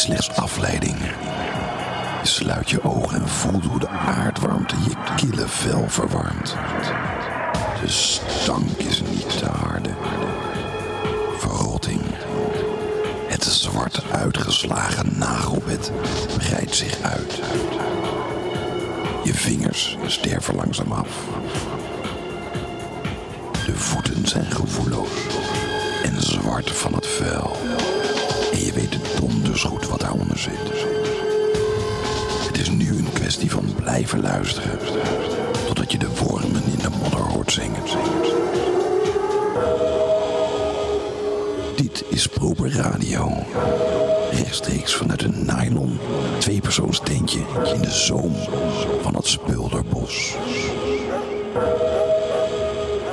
slechts afleiding. Sluit je ogen en voelt hoe de aardwarmte je kille vel verwarmt. De stank is niet te harde. Verrotting. Het zwart uitgeslagen nagelbed breidt zich uit. Je vingers sterven langzaam af. De voeten zijn gevoelloos en zwart van het vuil. Je weet donders goed wat daaronder zit. Het is nu een kwestie van blijven luisteren. Totdat je de wormen in de modder hoort zingen. Dit is Proper Radio. Rechtstreeks vanuit een nylon tweepersoonsteentje in de zoom van het Spulderbos.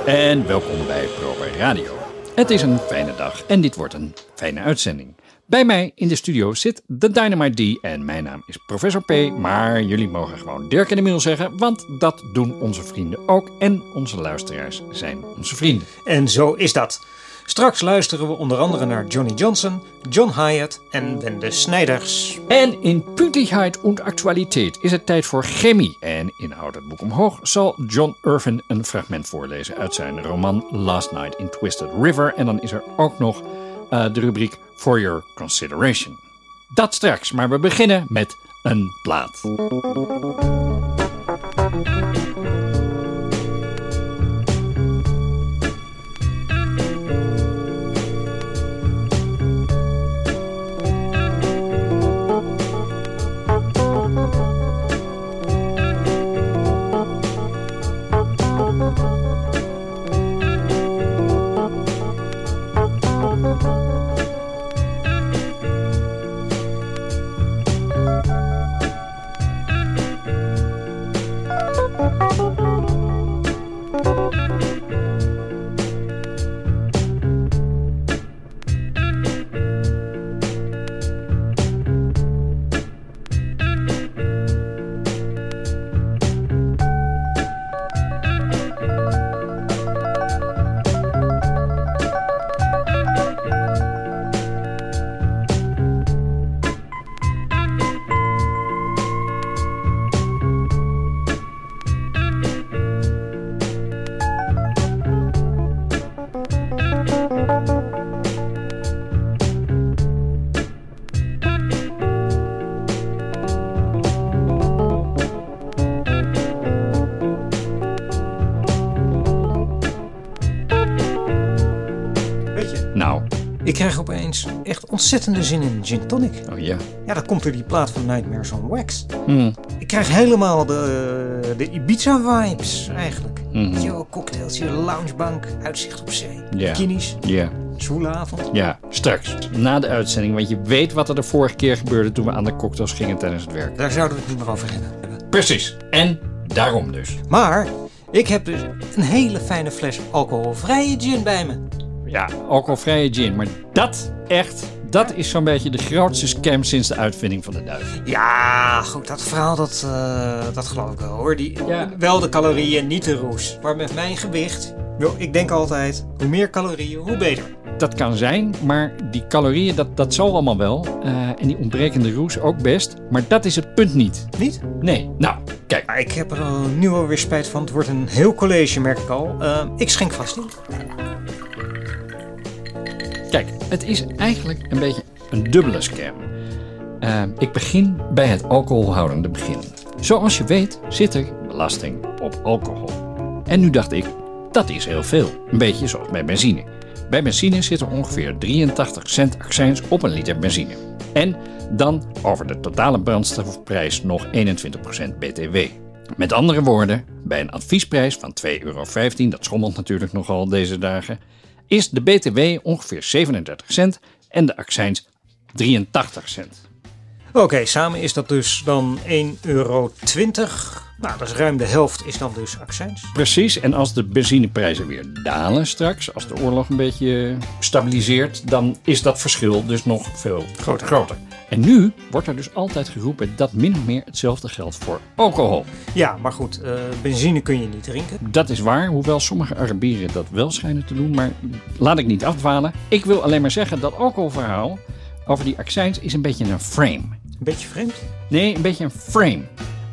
En welkom bij Proper Radio. Het is een fijne dag en dit wordt een fijne uitzending. Bij mij in de studio zit de Dynamite D en mijn naam is Professor P. Maar jullie mogen gewoon Dirk en Emiel zeggen, want dat doen onze vrienden ook. En onze luisteraars zijn onze vrienden. En zo is dat. Straks luisteren we onder andere naar Johnny Johnson, John Hyatt en Wende Snijders. En in Puntigheid und Actualiteit is het tijd voor chemie. En in Houd het boek omhoog zal John Irvin een fragment voorlezen uit zijn roman Last Night in Twisted River. En dan is er ook nog uh, de rubriek For Your Consideration. Dat straks, maar we beginnen met een plaat. Ontzettende zin in gin tonic. oh ja. Ja, dat komt door die plaat van Nightmares on Wax. Hmm. Ik krijg helemaal de, de Ibiza-vibes eigenlijk. Mhm. Yo, cocktailtje, loungebank, uitzicht op zee, Ja. bikinis, Ja, zwoele avond. ja. Straks, na de uitzending, want je weet wat er de vorige keer gebeurde toen we aan de cocktails gingen tijdens het werk. Daar zouden we het niet meer over hebben. Precies. En daarom dus. Maar ik heb dus een hele fijne fles alcoholvrije gin bij me. Ja, alcoholvrije gin. Maar dat echt, dat is zo'n beetje de grootste scam sinds de uitvinding van de duivel. Ja, goed, dat verhaal, dat, eh, dat geloof ik wel hoor. Die, Ja. Wel de calorieën, niet de roes. Maar met mijn gewicht, joh, ik denk altijd, hoe meer calorieën, hoe beter. Dat kan zijn, maar die calorieën, dat, dat zal allemaal wel. Eh, en die ontbrekende roes ook best. Maar dat is het punt niet. Niet? Nee, nou, kijk. Maar ik heb er al nu alweer spijt van. Het wordt een heel college, merk ik al. Eh, ik schenk vast in. Het is eigenlijk een beetje een dubbele scam. Eh, ik begin bij het alcoholhoudende begin. Zoals je weet zit er belasting op alcohol. En nu dacht ik, dat is heel veel. Een beetje zoals bij benzine. Bij benzine zit er ongeveer 83 cent accijns op een liter benzine. En dan over de totale brandstofprijs nog 21% BTW. Met andere woorden, bij een adviesprijs van 2,15 euro, dat schommelt natuurlijk nogal deze dagen, is de BTW ongeveer 37 cent en de accijns 83 cent. Oké, samen is dat dus dan 1,20 euro. Nou, dat is ruim de helft is dan dus accijns. Precies, en als de benzineprijzen weer dalen straks, als de oorlog een beetje stabiliseert, dan is dat verschil dus nog veel groter. En nu wordt er dus altijd geroepen dat min of meer hetzelfde geldt voor alcohol. Ja, maar goed, eh, benzine kun je niet drinken. Dat is waar, hoewel sommige Arabieren dat wel schijnen te doen. Maar laat ik niet afdwalen. Ik wil alleen maar zeggen dat alcoholverhaal over die accijns is een beetje een frame. Een beetje vreemd. Nee, een beetje een frame.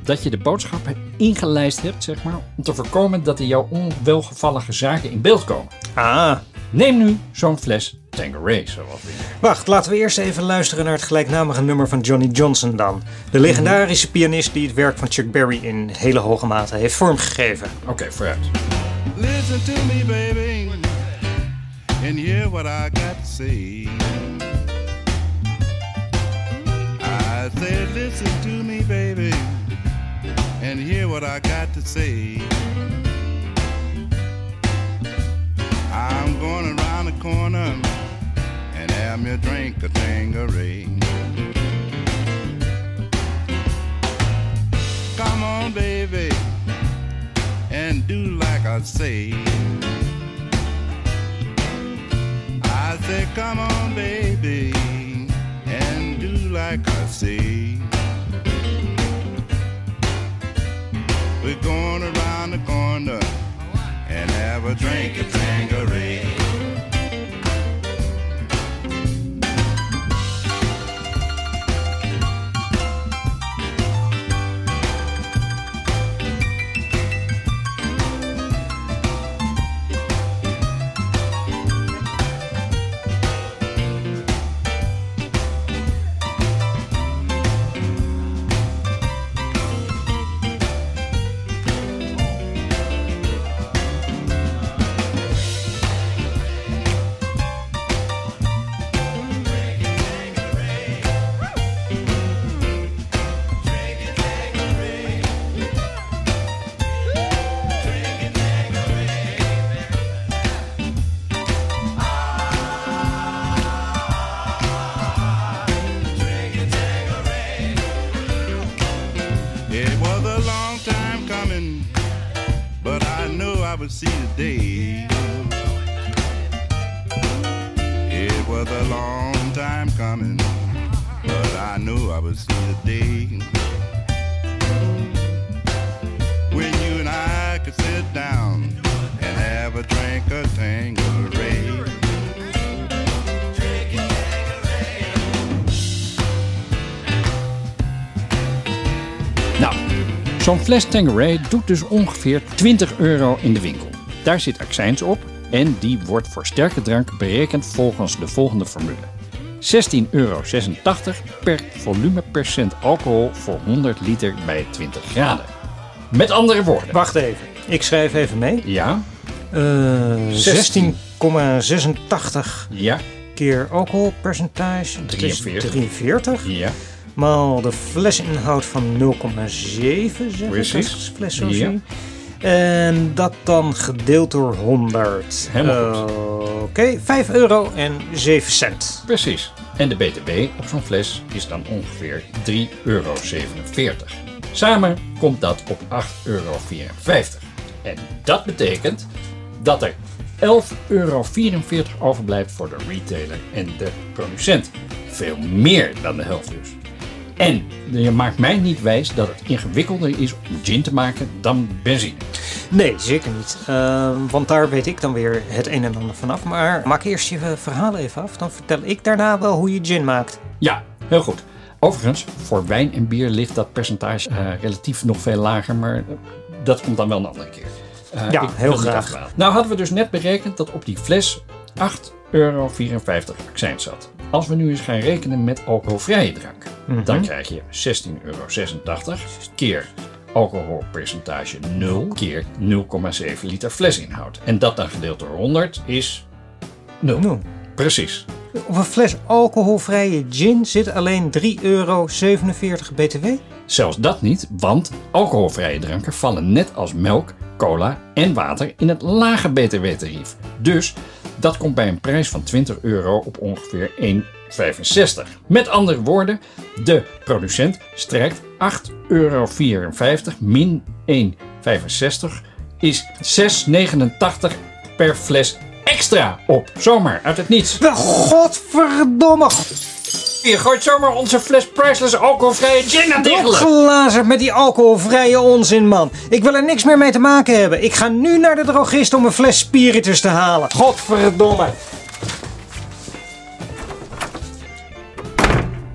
Dat je de boodschappen ingelijst hebt, zeg maar, om te voorkomen dat er jouw onwelgevallige zaken in beeld komen. Ah, Neem nu zo'n fles Tanqueray, zoals we wacht, laten we eerst even luisteren naar het gelijknamige nummer van Johnny Johnson dan. De legendarische pianist die het werk van Chuck Berry in hele hoge mate heeft vormgegeven. Oké, vooruit. Listen to me, baby, and hear what I got to say. I said, listen to me, baby, and hear what I got to say. I'm going around the corner have me a drink of Tangeray. Come on, baby, and do like I say. I say, come on, baby, and do like I say. We're going around the corner and have a drink of Tangeray. Zo'n fles Tanqueray doet dus ongeveer 20 euro in de winkel. Daar zit accijns op en die wordt voor sterke drank berekend volgens de volgende formule. 16,86 euro per volumepercent alcohol voor 100 liter bij 20 graden. Met andere woorden. Wacht even, ik schrijf even mee. Ja, Eh 16,86 ja, keer alcoholpercentage. Dat is 43. 43. ja. Maal de flesinhoud van 0,7 zeg Precies. ik als ik fles zo Ja. zie. En dat dan gedeeld door 100. Helemaal Eh, Oké, 5 euro en 7 cent. Precies. En de BTW op zo'n fles is dan ongeveer 3,47 euro. Samen komt dat op 8,54 euro. En dat betekent dat er 11,44 euro overblijft voor de retailer en de producent. Veel meer dan de helft dus. En je maakt mij niet wijs dat het ingewikkelder is om gin te maken dan benzine. Nee, zeker niet. Eh, want daar weet ik dan weer het een en ander vanaf. Maar maak eerst je verhaal even af. Dan vertel ik daarna wel hoe je gin maakt. Ja, heel goed. Overigens, voor wijn en bier ligt dat percentage eh, relatief nog veel lager, maar dat komt dan wel een andere keer. Eh, Ja, heel graag. Nou hadden we dus net berekend dat op die fles 8,54 euro accijns zat. Als we nu eens gaan rekenen met alcoholvrije drank, Mhm. dan krijg je 16,86 euro keer alcoholpercentage 0 keer 0,7 liter flesinhoud. En dat dan gedeeld door 100 is 0. Nou, Precies. op een fles alcoholvrije gin zit alleen 3,47 euro btw. Zelfs dat niet, want alcoholvrije dranken vallen net als melk, cola en water in het lage btw-tarief. Dus dat komt bij een prijs van 20 euro op ongeveer 1,65. Met andere woorden, de producent strijkt 8,54 euro min 1,65 is 6,89 per fles extra op. Zomaar, uit het niets. Godverdomme! Je gooit zomaar onze fles Priceless alcoholvrije gin aan. Opgelazerd met die alcoholvrije onzin, man. Ik wil er niks meer mee te maken hebben. Ik ga nu naar de drogist om een fles spiritus te halen. Godverdomme.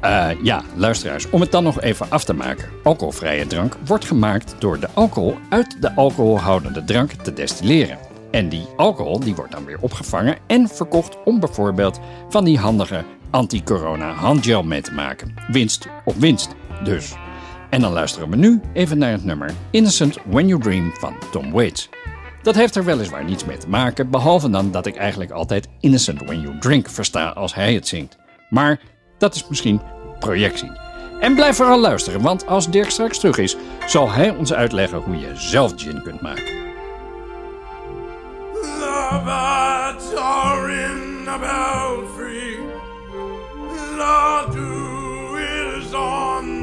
Eh, ja, luisteraars, om het dan nog even af te maken. Alcoholvrije drank wordt gemaakt door de alcohol uit de alcoholhoudende drank te destilleren. En die alcohol die wordt dan weer opgevangen en verkocht om bijvoorbeeld van die handige anti-corona handgel mee te maken. Winst op winst dus. En dan luisteren we nu even naar het nummer Innocent When You Dream van Tom Waits. Dat heeft er weliswaar niets mee te maken, behalve dan dat ik eigenlijk altijd Innocent When You Drink versta als hij het zingt. Maar dat is misschien projectie. En blijf vooral luisteren, want als Dirk straks terug is, zal hij ons uitleggen hoe je zelf gin kunt maken. The dew is on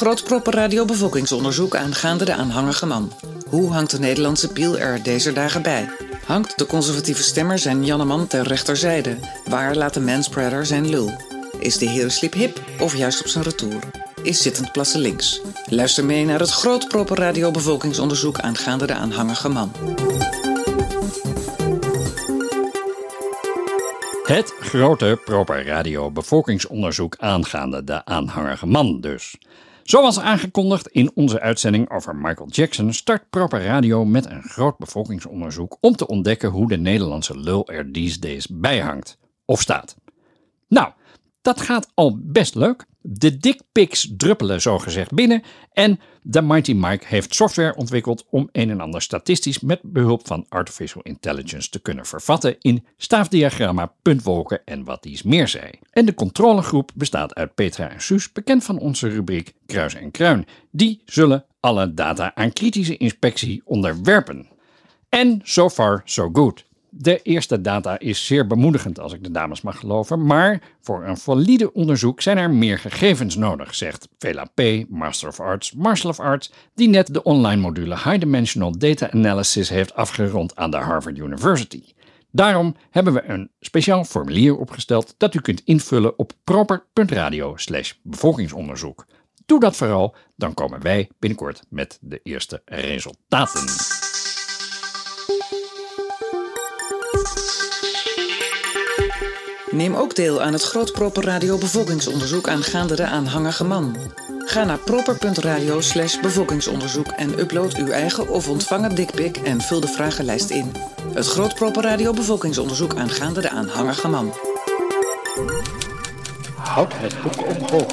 Het Grootproppen Radio bevolkingsonderzoek aangaande de aanhangige man. Hoe hangt de Nederlandse piel er deze dagen bij? Hangt de conservatieve stemmer zijn Janneman ter rechterzijde? Waar laat de manspreader zijn lul? Is de herenslip hip of juist op zijn retour? Is zittend plassen links? Luister mee naar het Grootproppen Radio bevolkingsonderzoek aangaande de aanhangige man. Het grote Proper Radio bevolkingsonderzoek aangaande de aanhangige man dus. Zoals aangekondigd in onze uitzending over Michael Jackson start Proper Radio met een groot bevolkingsonderzoek om te ontdekken hoe de Nederlandse lul er these days bij hangt. Of staat. Nou, dat gaat al best leuk. De dickpics druppelen zogezegd binnen en de Mighty Mike heeft software ontwikkeld om een en ander statistisch met behulp van artificial intelligence te kunnen vervatten in staafdiagramma, puntwolken en wat dies meer zei. En de controlegroep bestaat uit Petra en Suus, bekend van onze rubriek Kruis en Kruin. Die zullen alle data aan kritische inspectie onderwerpen. En so far so good. De eerste data is zeer bemoedigend als ik de dames mag geloven, maar voor een valide onderzoek zijn er meer gegevens nodig, zegt Vela P., Master of Arts, Marshal of Arts, die net de online module High Dimensional Data Analysis heeft afgerond aan de Harvard University. Daarom hebben we een speciaal formulier opgesteld dat u kunt invullen op proper.radio bevolkingsonderzoek. Doe dat vooral, dan komen wij binnenkort met de eerste resultaten. Neem ook deel aan het Groot Proper Radio bevolkingsonderzoek aangaande de aanhangige man. Ga naar proper.radio slash bevolkingsonderzoek en upload uw eigen of ontvangen dikpik en vul de vragenlijst in. Het Groot Proper Radio bevolkingsonderzoek aangaande de aanhangige man. Houd het boek omhoog.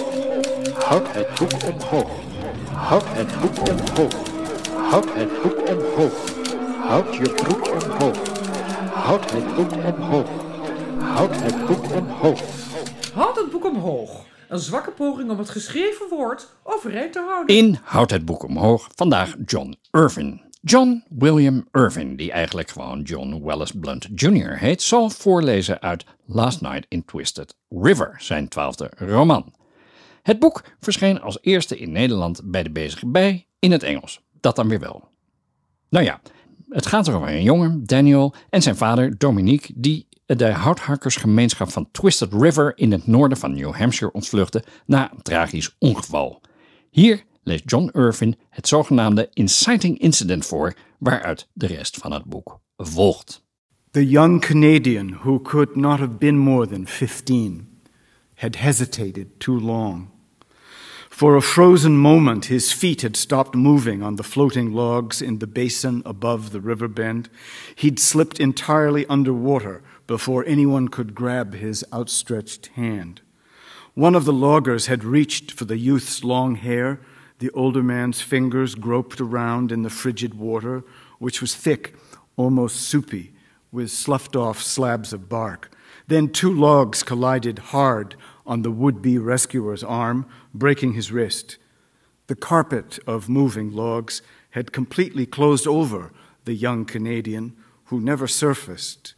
Houd het boek omhoog. Houd het boek omhoog. Houd het boek omhoog. Houd je broek omhoog. Houd het boek omhoog. Houd het boek omhoog. Houd het boek omhoog. Een zwakke poging om het geschreven woord overeind te houden. In Houd het boek omhoog vandaag John Irvin. John William Irvin, die eigenlijk gewoon John Wallace Blunt Jr. heet, zal voorlezen uit Last Night in Twisted River, zijn twaalfde roman. Het boek verscheen als eerste in Nederland bij de bezige bij in het Engels. Dat dan weer wel. Nou ja, het gaat over een jongen, Daniel, en zijn vader, Dominique, die de houthakkersgemeenschap van Twisted River in het noorden van New Hampshire ontvluchten na een tragisch ongeval. Hier leest John Irvin het zogenaamde inciting incident voor, waaruit de rest van het boek volgt. The young Canadian, who could not have been more than 15, had hesitated too long. For a frozen moment, his feet had stopped moving on the floating logs in the basin above the river bend. He'd slipped entirely underwater before anyone could grab his outstretched hand. One of the loggers had reached for the youth's long hair. The older man's fingers groped around in the frigid water, which was thick, almost soupy, with sloughed off slabs of bark. Then two logs collided hard on the would be rescuer's arm, breaking his wrist. The carpet of moving logs had completely closed over the young Canadian, who never surfaced.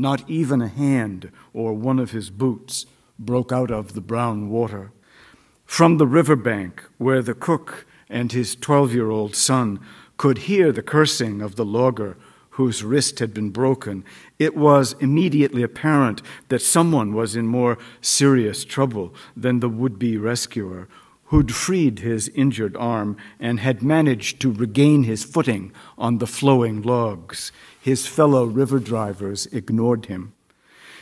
Not even a hand or one of his boots broke out of the brown water. From the river bank, where the cook and his 12 year old son could hear the cursing of the logger whose wrist had been broken, it was immediately apparent that someone was in more serious trouble than the would be rescuer, who'd freed his injured arm and had managed to regain his footing on the flowing logs. His fellow river drivers ignored him.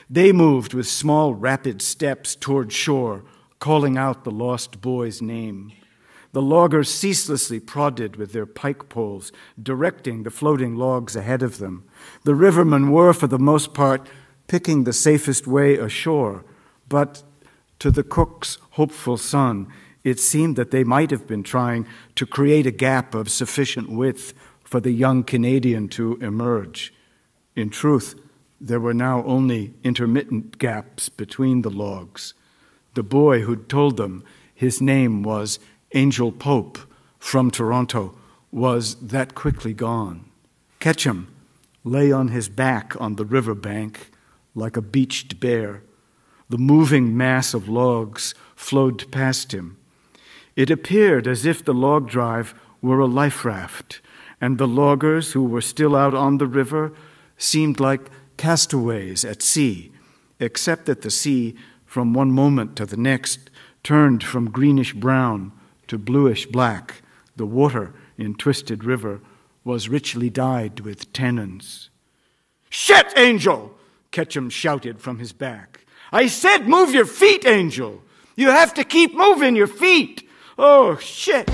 They moved with small, rapid steps toward shore, calling out the lost boy's name. The loggers ceaselessly prodded with their pike poles, directing the floating logs ahead of them. The rivermen were, for the most part, picking the safest way ashore, but to the cook's hopeful son, it seemed that they might have been trying to create a gap of sufficient width for the young Canadian to emerge. In truth, there were now only intermittent gaps between the logs. The boy who'd told them his name was Angel Pope from Toronto was that quickly gone. Ketchum lay on his back on the river bank like a beached bear. The moving mass of logs flowed past him. It appeared as if the log drive were a life raft, and the loggers who were still out on the river seemed like castaways at sea, except that the sea, from one moment to the next, turned from greenish brown to bluish black. The water in Twisted River was richly dyed with tannins. Shit, Angel! Ketchum shouted from his back. I said move your feet, Angel! You have to keep moving your feet! Oh, shit!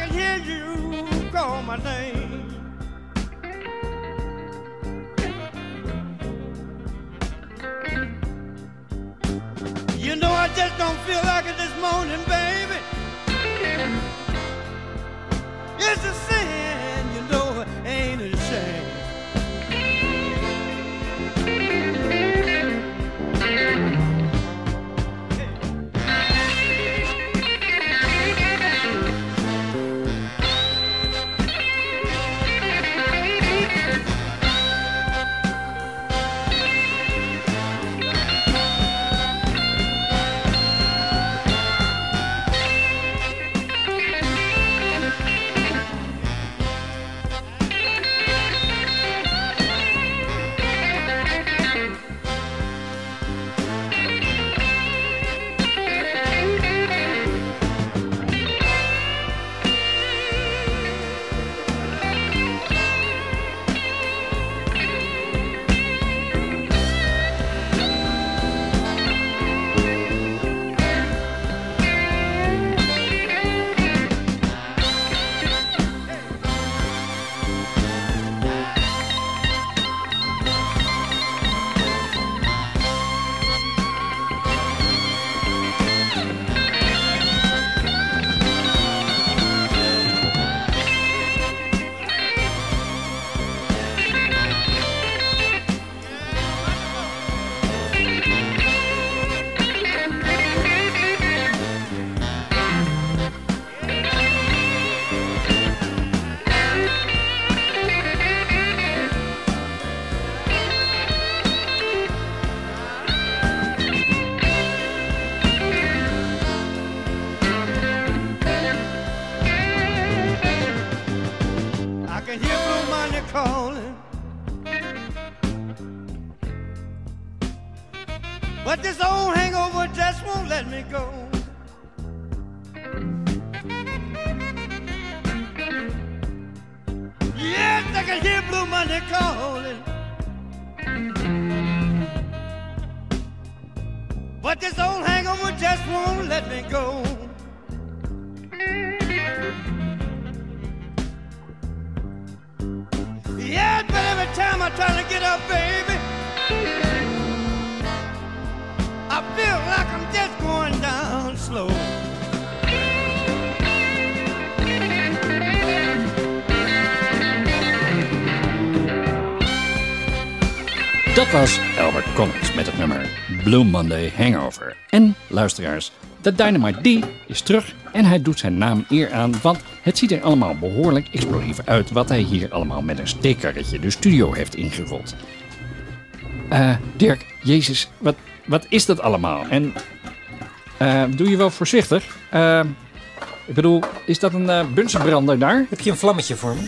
Can hear you call my name. You know I just don't feel like it this morning, baby. Every time I try to get up, baby, I feel like I'm just going down slow. Dat was Albert Collins met het nummer Blue Monday Hangover. En luisteraars, de Dynamite D is terug en hij doet zijn naam eer aan, want het ziet er allemaal behoorlijk explosief uit wat hij hier allemaal met een steekkarretje de studio heeft ingerold. Eh, Dirk, Jezus, wat, wat is dat allemaal? En eh, doe je wel voorzichtig? Eh, ik bedoel, is dat een uh, bunsenbrander daar? Heb je een vlammetje voor me?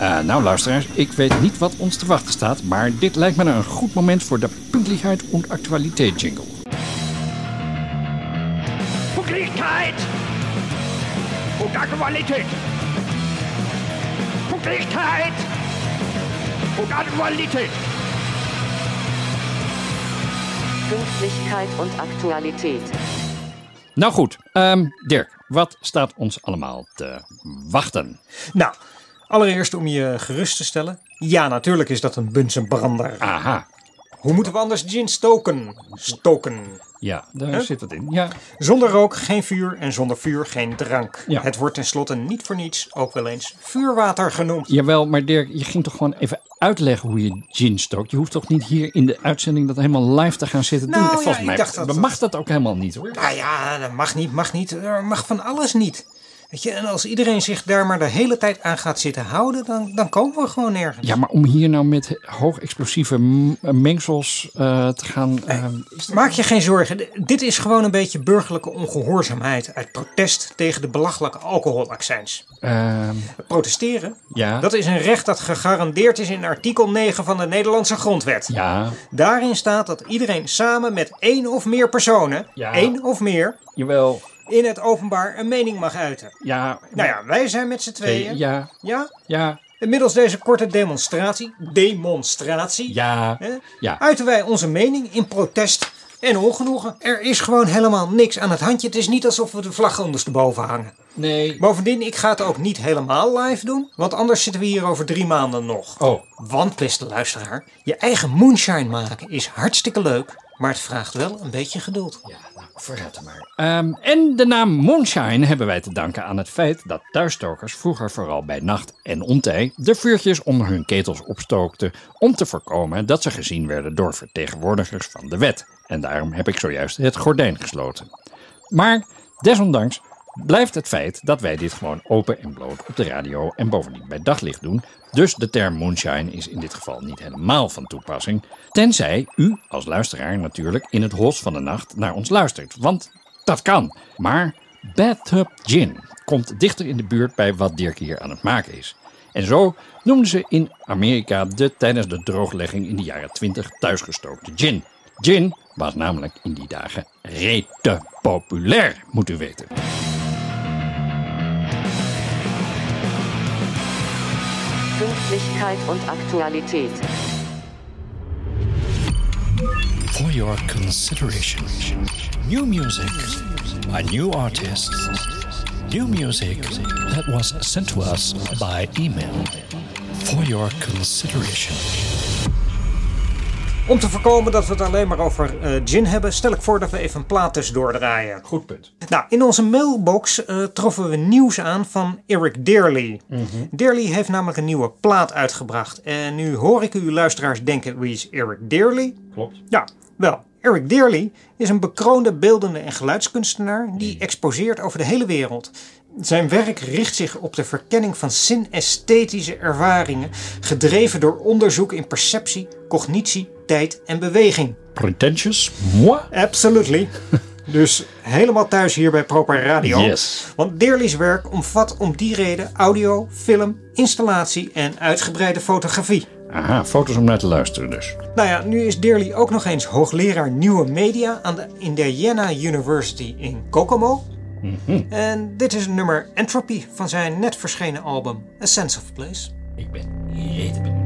Uh, nou luisteraars, ik weet niet wat ons te wachten staat, maar dit lijkt me een goed moment voor de Pünktlichkeit und Aktualität jingle. Aktualität. Pünktlichkeit und Aktualität. Pünktlichkeit und Aktualität. Nou goed, um, Dirk, wat staat ons allemaal te wachten? Nou, allereerst om je gerust te stellen. Ja, natuurlijk is dat een bunsenbrander. Aha. Hoe moeten we anders gin stoken? Stoken. Ja, daar zit het in. Ja. Zonder rook geen vuur en zonder vuur geen drank. Ja. Het wordt tenslotte niet voor niets ook wel eens vuurwater genoemd. Jawel, maar Dirk, je ging toch gewoon even uitleggen hoe je gin stookt? Je hoeft toch niet hier in de uitzending dat helemaal live te gaan zitten nou, doen? Ja, Volgens mij dacht dat, mag dat ook helemaal niet hoor. Nou ja, dat mag niet, mag niet. Er mag van alles niet. Weet je, en als iedereen zich daar maar de hele tijd aan gaat zitten houden, dan, dan komen we gewoon nergens. Ja, maar om hier nou met hoogexplosieve mengsels uh, te gaan. Uh, Maak je geen zorgen. Dit is gewoon een beetje burgerlijke ongehoorzaamheid uit protest tegen de belachelijke alcoholaccijns. Uh, Protesteren, ja. dat is een recht dat gegarandeerd is in artikel 9 van de Nederlandse Grondwet. Ja. Daarin staat dat iedereen samen met één of meer personen, ja. één of meer, Jawel. In het openbaar een mening mag uiten. Ja. Nou ja, wij zijn met z'n tweeën. Ja. Ja? Ja. Inmiddels deze korte demonstratie, demonstratie, Ja. hè, Ja. uiten wij onze mening in protest en ongenoegen. Er is gewoon helemaal niks aan het handje. Het is niet alsof we de vlag ondersteboven hangen. Nee. Bovendien, ik ga het ook niet helemaal live doen, want anders zitten we hier over drie maanden nog. Oh. Want, beste luisteraar, je eigen moonshine maken is hartstikke leuk, maar het vraagt wel een beetje geduld. Ja, vooruit maar. Um, en de naam Moonshine hebben wij te danken aan het feit dat thuisstokers vroeger vooral bij nacht en ontij de vuurtjes onder hun ketels opstookten om te voorkomen dat ze gezien werden door vertegenwoordigers van de wet. En daarom heb ik zojuist het gordijn gesloten. Maar desondanks blijft het feit dat wij dit gewoon open en bloot op de radio en bovendien bij daglicht doen. Dus de term moonshine is in dit geval niet helemaal van toepassing. Tenzij u als luisteraar natuurlijk in het hols van de nacht naar ons luistert. Want dat kan. Maar bathtub gin komt dichter in de buurt bij wat Dirk hier aan het maken is. En zo noemden ze in Amerika de tijdens de drooglegging in de jaren 20 thuisgestookte gin. Gin was namelijk in die dagen rete populair, moet u weten. Pünktlichkeit und Aktualität. For your consideration, new music by new artists, new music that was sent to us by email. For your consideration. Om te voorkomen dat we het alleen maar over uh, gin hebben, stel ik voor dat we even een plaat tussendoor draaien. Goed punt. Nou, in onze mailbox uh, troffen we nieuws aan van Eric Dearly. Dearly heeft namelijk een nieuwe plaat uitgebracht. En nu hoor ik u luisteraars denken, wie is Eric Dearly? Klopt. Ja, wel. Eric Dearly is een bekroonde beeldende en geluidskunstenaar die exposeert over de hele wereld. Zijn werk richt zich op de verkenning van synesthetische ervaringen, gedreven door onderzoek in perceptie, cognitie, tijd en beweging. Pretentious? Moi? Absolutely. dus helemaal thuis hier bij Proper Radio. Yes. Want Dearly's werk omvat om die reden audio, film, installatie en uitgebreide fotografie. Aha, foto's om naar te luisteren dus. Nou ja, nu is Dearly ook nog eens hoogleraar nieuwe media aan de Indiana University in Kokomo. Mm -hmm. En dit is nummer Entropy van zijn net verschenen album A Sense of Place. Ik ben rete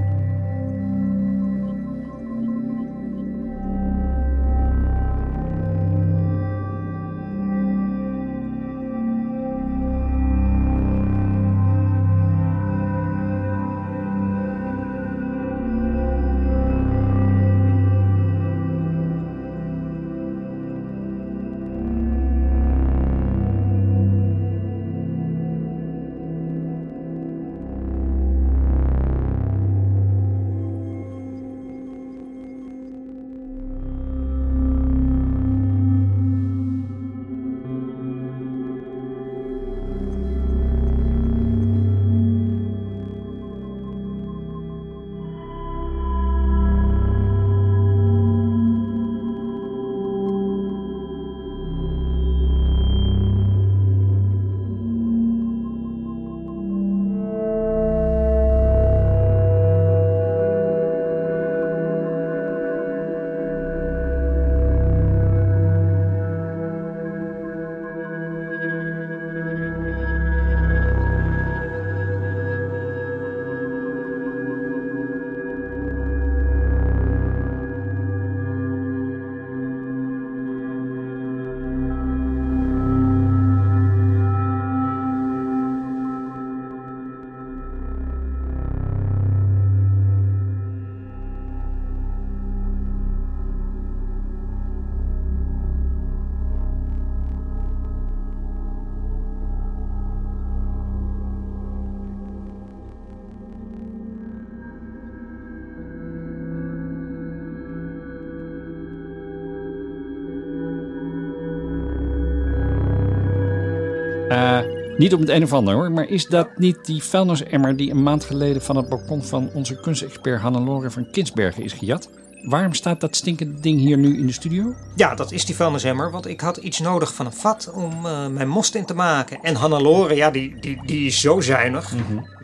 Niet om het een of ander hoor, maar is dat niet die vuilnisemmer die een maand geleden van het balkon van onze kunstexpert Hannelore van Kinsbergen is gejat? Waarom staat dat stinkende ding hier nu in de studio? Ja, dat is die vuilnisemmer, want ik had iets nodig van een vat om eh, mijn most in te maken. En Hannelore, ja, die, die, die is zo zuinig.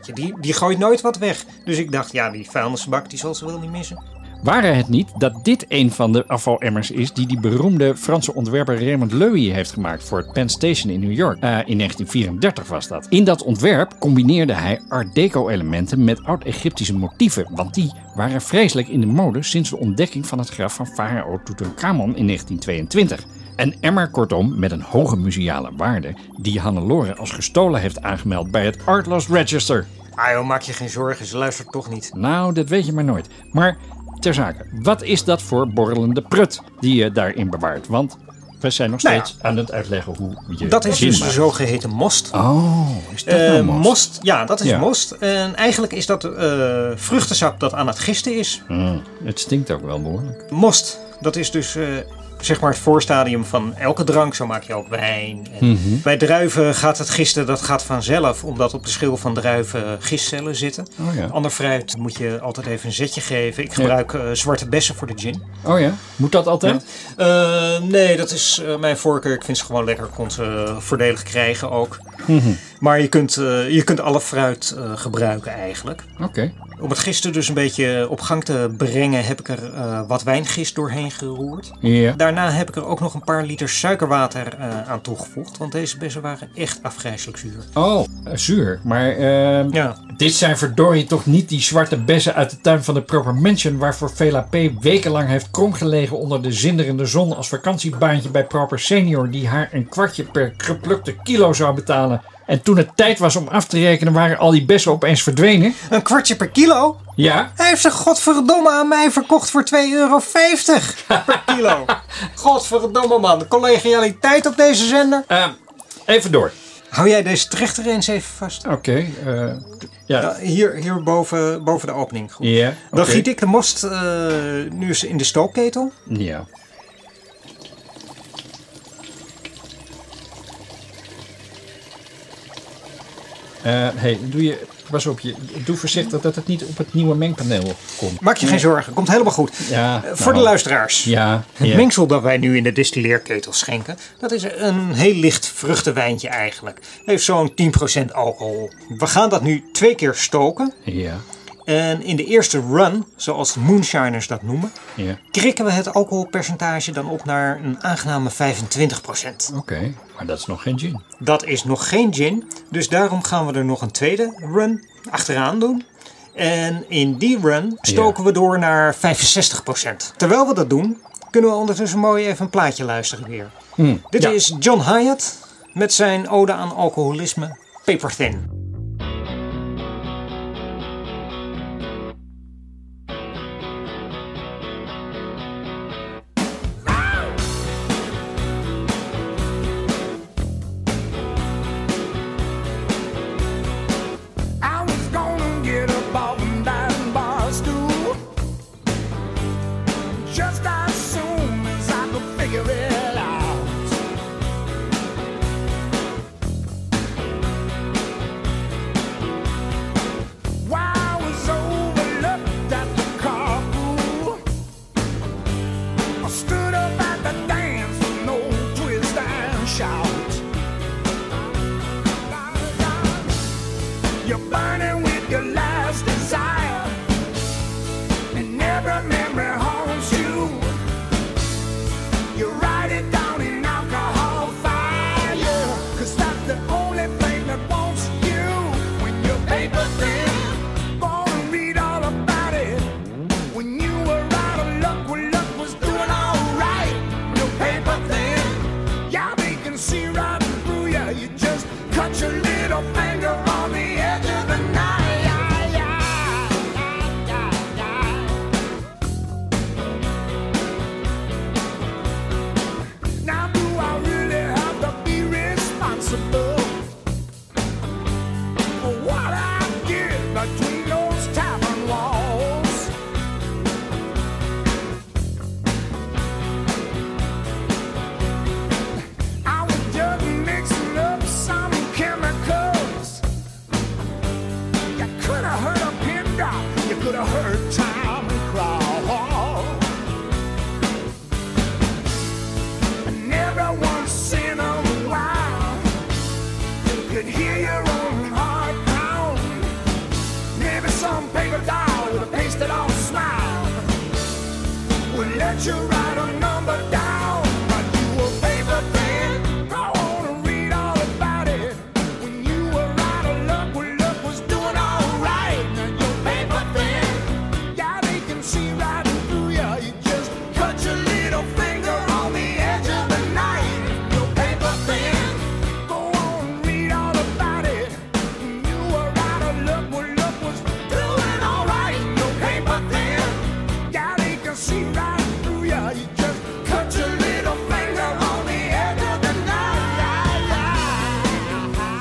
Je, die, die gooit nooit wat weg. Dus ik dacht, ja, die vuilnisbak, die zal ze wel niet missen. Waren het niet dat dit een van de afvalemmers is die die beroemde Franse ontwerper Raymond Loewy heeft gemaakt voor het Penn Station in New York? Eh, in 1934 was dat. In dat ontwerp combineerde hij Art Deco elementen met oud-Egyptische motieven, want die waren vreselijk in de mode sinds de ontdekking van het graf van farao Tutankhamon in 1922. Een emmer kortom met een hoge museale waarde die Hannelore als gestolen heeft aangemeld bij het Art Lost Register. Ah joh, maak je geen zorgen, ze luistert toch niet. Nou, dat weet je maar nooit. Maar ter zake, wat is dat voor borrelende prut die je daarin bewaart? Want we zijn nog Nou ja. steeds aan het uitleggen hoe je Dat is dus de zogeheten most. Oh, is dat Eh, nou most? Ja, dat is Ja. most. En eigenlijk is dat eh, vruchtensap dat aan het gisten is. Hmm, het stinkt ook wel behoorlijk. Most, dat is dus eh, zeg maar het voorstadium van elke drank. Zo maak je ook wijn. En Mhm. Bij druiven gaat het gisten dat gaat vanzelf, omdat op de schil van druiven gistcellen zitten. Oh ja. Ander fruit moet je altijd even een zetje geven. Ik gebruik eh, zwarte bessen voor de gin. Oh ja, moet dat altijd? Eh, nee, dat is eh, mijn voorkeur. Ik vind ze gewoon lekker. Kon ze voordelig krijgen ook. Mhm. Maar je kunt, je kunt alle fruit gebruiken eigenlijk. Oké. Om het gisten dus een beetje op gang te brengen heb ik er eh, wat wijngist doorheen geroerd. Daarna heb ik er ook nog een paar liter suikerwater eh, aan toegevoegd. Want deze bessen waren echt afgrijzelijk zuur. Oh, eh, zuur. Maar ehm, Ja. dit zijn verdorie toch niet die zwarte bessen uit de tuin van de Proper Mansion... waarvoor Vela P. wekenlang heeft kromgelegen onder de zinderende zon... als vakantiebaantje bij Proper Senior... die haar een kwartje per geplukte kilo zou betalen. En toen het tijd was om af te rekenen... waren al die bessen opeens verdwenen. Een kwartje per kilo? Ja. Hij heeft ze godverdomme aan mij verkocht voor 2,50 euro per kilo. Godverdomme man. Collegialiteit op deze zender. Ehm, even door. Hou jij deze trechter eens even vast? Oké. eh, ja. Ja, hier hier boven, boven de opening. Goed. Ja, Dan giet ik de most eh, nu eens in de stookketel. Ja. Eh, hey, doe je, pas op, je, doe voorzichtig dat het niet op het nieuwe mengpaneel komt. Maak je geen zorgen, komt helemaal goed. Ja, Eh, voor nou, de luisteraars. Ja, Het ja. mengsel dat wij nu in de distilleerketel schenken, dat is een heel licht vruchtenwijntje eigenlijk. Heeft zo'n 10% alcohol. We gaan dat nu twee keer stoken. Ja, En in de eerste run, zoals de moonshiners dat noemen, ja. krikken we het alcoholpercentage dan op naar een aangename 25%. Oké, maar dat is nog geen gin. Dat is nog geen gin, dus daarom gaan we er nog een tweede run achteraan doen. En in die run stoken we door naar 65%. Terwijl we dat doen, kunnen we ondertussen mooi even een plaatje luisteren weer. Hm, Dit ja. is John Hyatt met zijn ode aan alcoholisme, Paper Thin.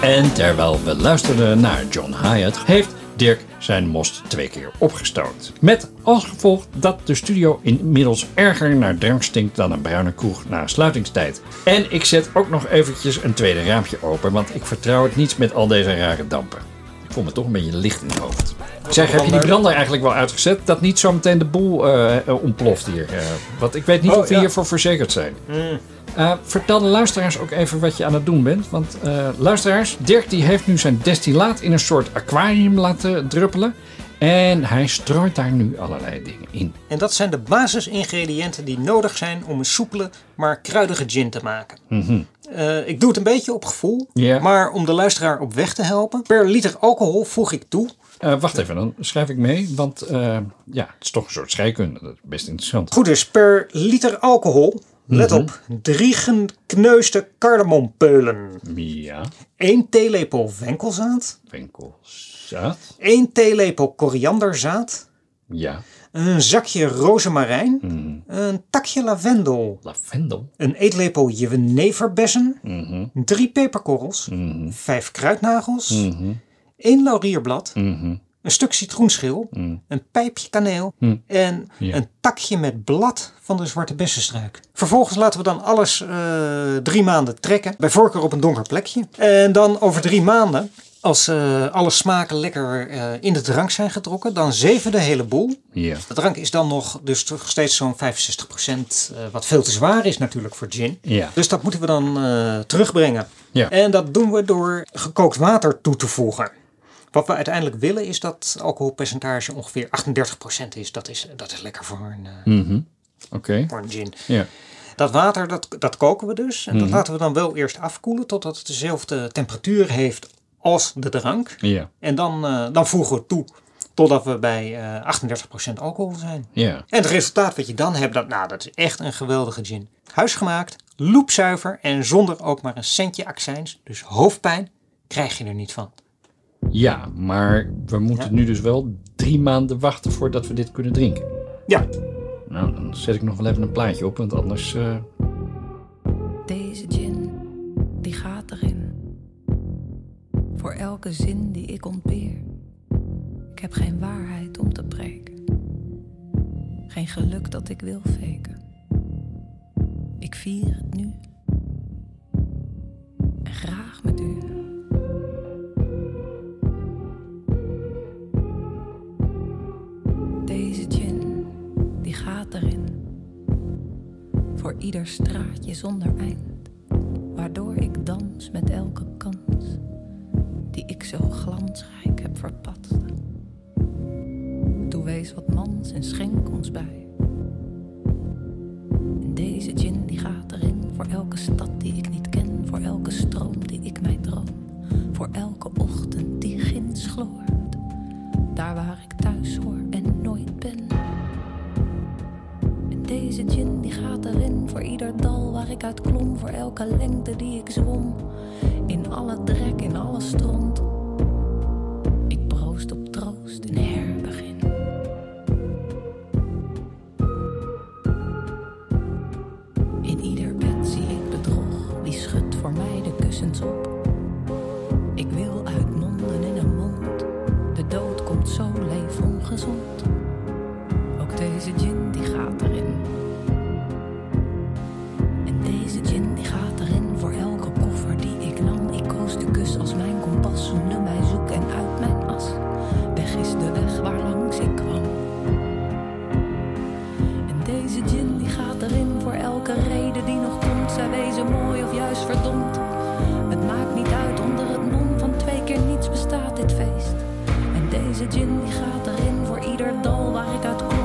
En terwijl we luisterden naar John Hyatt, heeft Dirk zijn most twee keer opgestookt. Met als gevolg dat de studio inmiddels erger naar drank stinkt dan een bruine kroeg na sluitingstijd. En ik zet ook nog eventjes een tweede raampje open, want ik vertrouw het niet met al deze rare dampen. Ik voel me toch een beetje licht in het hoofd. Zeg, heb je die brander eigenlijk wel uitgezet? Dat niet zo meteen de boel eh, eh, ontploft hier. eh, want ik weet niet Oh, of we ja. hiervoor verzekerd zijn. Mm. Vertel de luisteraars ook even wat je aan het doen bent. Want luisteraars, Dirk die heeft nu zijn destillaat in een soort aquarium laten druppelen. En hij strooit daar nu allerlei dingen in. En dat zijn de basisingrediënten die nodig zijn om een soepele, maar kruidige gin te maken. Mhm. Eh, ik doe het een beetje op gevoel, maar om de luisteraar op weg te helpen. Per liter alcohol voeg ik toe. Eh, wacht even, dan schrijf ik mee. Want eh, ja, het is toch een soort scheikunde. Dat is best interessant. Goed dus, per liter alcohol, let Mhm. op, drie gekneusde kardemompeulen. Ja, 1 theelepel wenkelzaad. winkelzaad. 1 theelepel korianderzaad. Ja, Een zakje rozemarijn. Mhm. Een takje lavendel. lavendel. Een eetlepel jeneverbessen. Mhm. Drie peperkorrels. Mhm. Vijf kruidnagels. Mhm. één laurierblad. Mhm. Een stuk citroenschil. Mhm. Een pijpje kaneel. En Ja. een takje met blad van de zwarte bessenstruik. Vervolgens laten we dan alles eh, drie maanden trekken. Bij voorkeur op een donker plekje. En dan over drie maanden, als eh, alle smaken lekker eh, in de drank zijn getrokken, dan zeven de hele boel. Ja. De drank is dan nog dus toch steeds zo'n 65%, eh, wat veel te zwaar is natuurlijk voor gin. Ja. Dus dat moeten we dan terugbrengen. Ja. En dat doen we door gekookt water toe te voegen. Wat we uiteindelijk willen is dat alcoholpercentage ongeveer 38% is. Dat is, dat is lekker voor een, eh, Mhm. Oké. voor een gin. Ja. Dat water, dat, dat koken we dus. En dat Mhm. laten we dan wel eerst afkoelen totdat het dezelfde temperatuur heeft als de drank. Ja. En dan, eh, dan voegen we het toe totdat we bij eh 38% alcohol zijn. Ja. En het resultaat wat je dan hebt, dat, nou, dat is echt een geweldige gin. Huisgemaakt, loepzuiver en zonder ook maar een centje accijns. Dus hoofdpijn krijg je er niet van. Ja, maar we moeten nu dus wel drie maanden wachten voordat we dit kunnen drinken. Ja. Nou, dan zet ik nog wel even een plaatje op, want anders... eh, Deze gin, die gaat erin. Voor elke zin die ik ontbeer. Ik heb geen waarheid om te preken. Geen geluk dat ik wil faken. Ik vier het nu. En graag met u. Deze gin, die gaat erin. Voor ieder straatje zonder eind. Waardoor ik dans met elke kans. Ik zo glansrijk heb verpatst. Doe wees wat mans en schenk ons bij. Zo leef ongezond. Ook deze gin die gaat erin. En deze gin die gaat erin voor elke koffer die ik nam. Ik koos de kus als mijn kompas, deze gin die gaat erin voor ieder dal waar ik uit kom.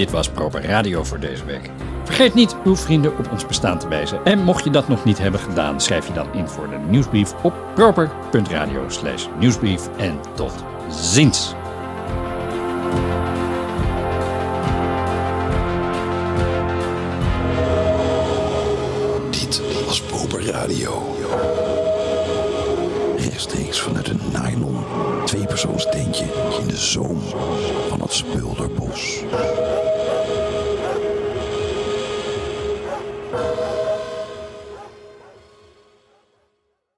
Dit was Proper Radio voor deze week. Vergeet niet uw vrienden op ons bestaan te wijzen. En mocht je dat nog niet hebben gedaan, schrijf je dan in voor de nieuwsbrief op proper.radio/nieuwsbrief. En tot ziens.